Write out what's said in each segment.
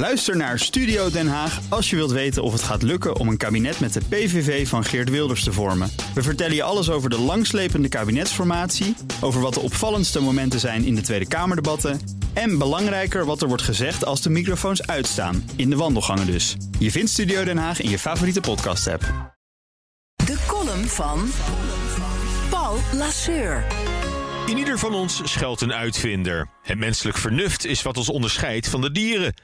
Luister naar Studio Den Haag als je wilt weten of het gaat lukken om een kabinet met de PVV van Geert Wilders te vormen. We vertellen je alles over de langslepende kabinetsformatie, over wat de opvallendste momenten zijn in de Tweede Kamerdebatten en belangrijker wat er wordt gezegd als de microfoons uitstaan, in de wandelgangen dus. Je vindt Studio Den Haag in je favoriete podcast-app. De column van Paul Lasseur. In ieder van ons schuilt een uitvinder. Het menselijk vernuft is wat ons onderscheidt van de dieren.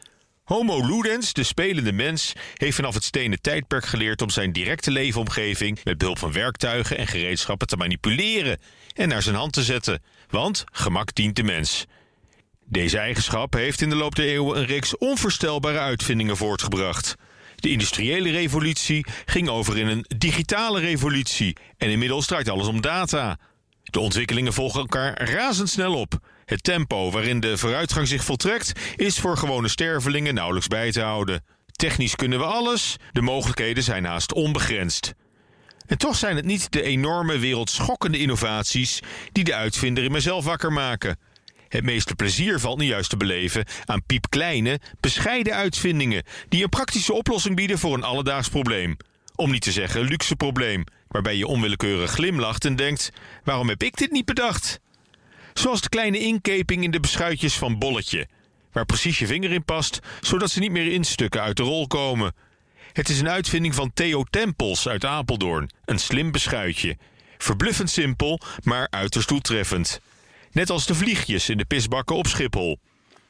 Homo ludens, de spelende mens, heeft vanaf het stenen tijdperk geleerd om zijn directe leefomgeving met behulp van werktuigen en gereedschappen te manipuleren en naar zijn hand te zetten. Want gemak dient de mens. Deze eigenschap heeft in de loop der eeuwen een reeks onvoorstelbare uitvindingen voortgebracht. De industriële revolutie ging over in een digitale revolutie en inmiddels draait alles om data. De ontwikkelingen volgen elkaar razendsnel op. Het tempo waarin de vooruitgang zich voltrekt is voor gewone stervelingen nauwelijks bij te houden. Technisch kunnen we alles, de mogelijkheden zijn haast onbegrensd. En toch zijn het niet de enorme wereldschokkende innovaties die de uitvinder in mezelf wakker maken. Het meeste plezier valt nu juist te beleven aan piepkleine, bescheiden uitvindingen die een praktische oplossing bieden voor een alledaags probleem. Om niet te zeggen luxe probleem, waarbij je onwillekeurig glimlacht en denkt: waarom heb ik dit niet bedacht? Zoals de kleine inkeping in de beschuitjes van Bolletje, waar precies je vinger in past, zodat ze niet meer in stukken uit de rol komen. Het is een uitvinding van Theo Tempels uit Apeldoorn, een slim beschuitje. Verbluffend simpel, maar uiterst doeltreffend. Net als de vliegjes in de pisbakken op Schiphol.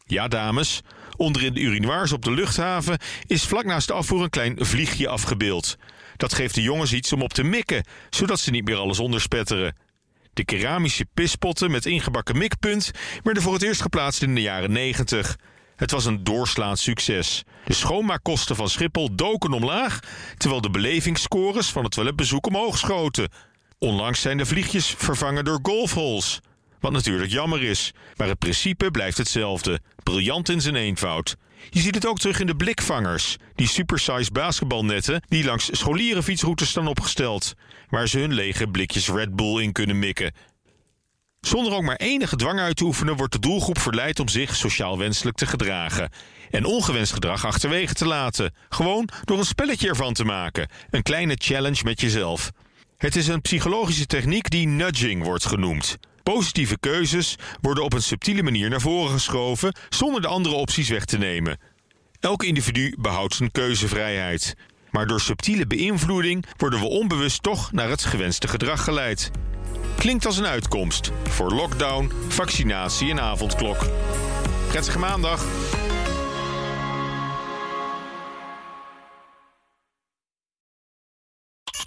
Ja, dames, onderin de urinoirs op de luchthaven is vlak naast de afvoer een klein vliegje afgebeeld. Dat geeft de jongens iets om op te mikken, zodat ze niet meer alles onderspetteren. De keramische pispotten met ingebakken mikpunt werden voor het eerst geplaatst in de jaren 90. Het was een doorslaand succes. De schoonmaakkosten van Schiphol doken omlaag, terwijl de belevingsscores van het toiletbezoek omhoog schoten. Onlangs zijn de vliegjes vervangen door golfholes. Wat natuurlijk jammer is, maar het principe blijft hetzelfde. Briljant in zijn eenvoud. Je ziet het ook terug in de blikvangers, die supersize basketbalnetten die langs scholierenfietsroutes staan opgesteld, waar ze hun lege blikjes Red Bull in kunnen mikken. Zonder ook maar enige dwang uit te oefenen wordt de doelgroep verleid om zich sociaal wenselijk te gedragen. En ongewenst gedrag achterwege te laten. Gewoon door een spelletje ervan te maken. Een kleine challenge met jezelf. Het is een psychologische techniek die nudging wordt genoemd. Positieve keuzes worden op een subtiele manier naar voren geschoven zonder de andere opties weg te nemen. Elk individu behoudt zijn keuzevrijheid. Maar door subtiele beïnvloeding worden we onbewust toch naar het gewenste gedrag geleid. Klinkt als een uitkomst voor lockdown, vaccinatie en avondklok. Prettige maandag!